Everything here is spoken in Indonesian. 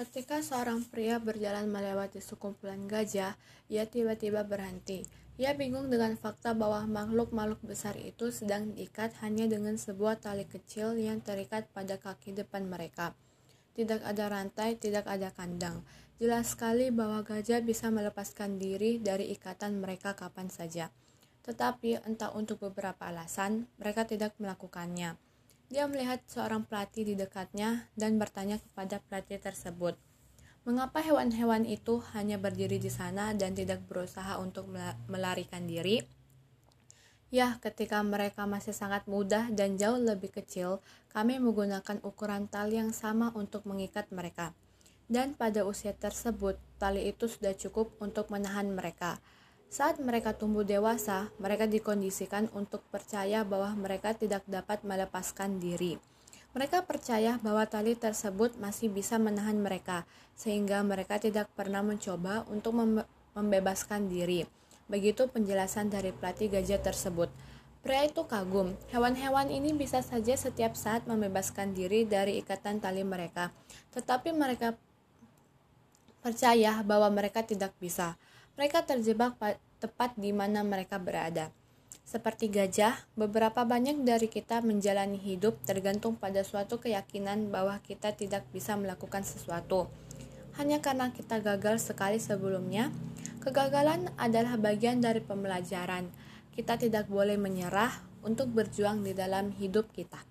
Ketika seorang pria berjalan melewati sekumpulan gajah, ia tiba-tiba berhenti. Ia bingung dengan fakta bahwa makhluk-makhluk besar itu sedang diikat hanya dengan sebuah tali kecil yang terikat pada kaki depan mereka. Tidak ada rantai, tidak ada kandang. Jelas sekali bahwa gajah bisa melepaskan diri dari ikatan mereka kapan saja. Tetapi entah untuk beberapa alasan, mereka tidak melakukannya. Dia melihat seorang pelatih di dekatnya dan bertanya kepada pelatih tersebut, "Mengapa hewan-hewan itu hanya berdiri di sana dan tidak berusaha untuk melarikan diri?" Ya, ketika mereka masih sangat mudah dan jauh lebih kecil, kami menggunakan ukuran tali yang sama untuk mengikat mereka. Dan pada usia tersebut, tali itu sudah cukup untuk menahan mereka. Saat mereka tumbuh dewasa, mereka dikondisikan untuk percaya bahwa mereka tidak dapat melepaskan diri. Mereka percaya bahwa tali tersebut masih bisa menahan mereka, sehingga mereka tidak pernah mencoba untuk membebaskan diri. Begitu penjelasan dari pelatih gajah tersebut. Pria itu kagum. Hewan-hewan ini bisa saja setiap saat membebaskan diri dari ikatan tali mereka, tetapi mereka percaya bahwa mereka tidak bisa. Mereka terjebak tepat di mana mereka berada. Seperti gajah, beberapa banyak dari kita menjalani hidup tergantung pada suatu keyakinan bahwa kita tidak bisa melakukan sesuatu. Hanya karena kita gagal sekali sebelumnya, kegagalan adalah bagian dari pembelajaran. Kita tidak boleh menyerah untuk berjuang di dalam hidup kita.